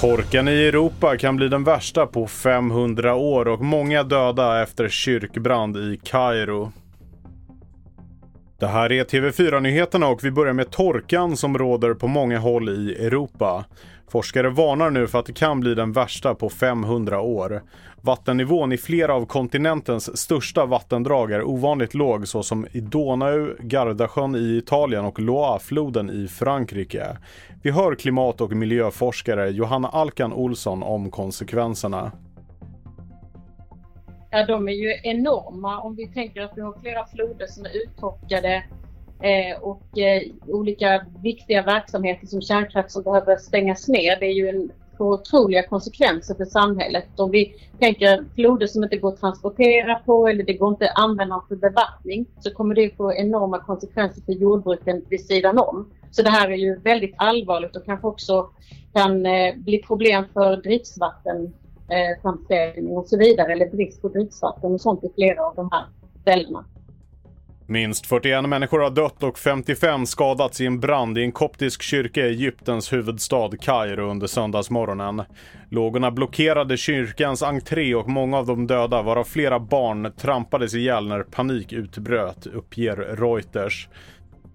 Torkan i Europa kan bli den värsta på 500 år och många döda efter kyrkbrand i Kairo. Det här är TV4-nyheterna och vi börjar med torkan som råder på många håll i Europa. Forskare varnar nu för att det kan bli den värsta på 500 år. Vattennivån i flera av kontinentens största vattendrag är ovanligt låg såsom i Donau, Gardasjön i Italien och Loire-floden i Frankrike. Vi hör klimat och miljöforskare Johanna Alkan Olsson om konsekvenserna. Ja, de är ju enorma om vi tänker att vi har flera floder som är uttorkade eh, och eh, olika viktiga verksamheter som kärnkraft som behöver stängas ner. Det är ju en får otroliga konsekvenser för samhället. Om vi tänker floder som inte går att transportera på eller det går inte att använda för bevattning så kommer det få enorma konsekvenser för jordbruken vid sidan om. Så det här är ju väldigt allvarligt och kanske också kan eh, bli problem för dricksvatten eh, framställning och så vidare eller brist på dricksvatten och sånt i flera av de här ställena. Minst 41 människor har dött och 55 skadats i en brand i en koptisk kyrka i Egyptens huvudstad Kairo under söndagsmorgonen. Lågorna blockerade kyrkans entré och många av de döda, varav flera barn, trampades ihjäl när panik utbröt, uppger Reuters.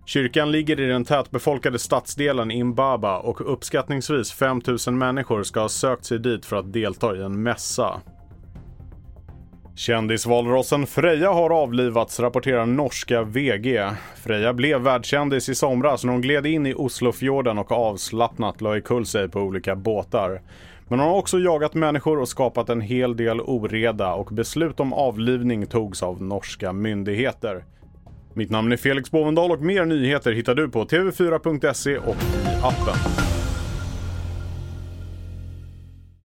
Kyrkan ligger i den tätbefolkade stadsdelen Imbaba och uppskattningsvis 5000 människor ska ha sökt sig dit för att delta i en mässa. Kändisvalrossen Freja har avlivats, rapporterar norska VG. Freja blev världskändis i somras när hon gled in i Oslofjorden och avslappnat la ikull sig på olika båtar. Men hon har också jagat människor och skapat en hel del oreda och beslut om avlivning togs av norska myndigheter. Mitt namn är Felix Bovendal och mer nyheter hittar du på tv4.se och i appen.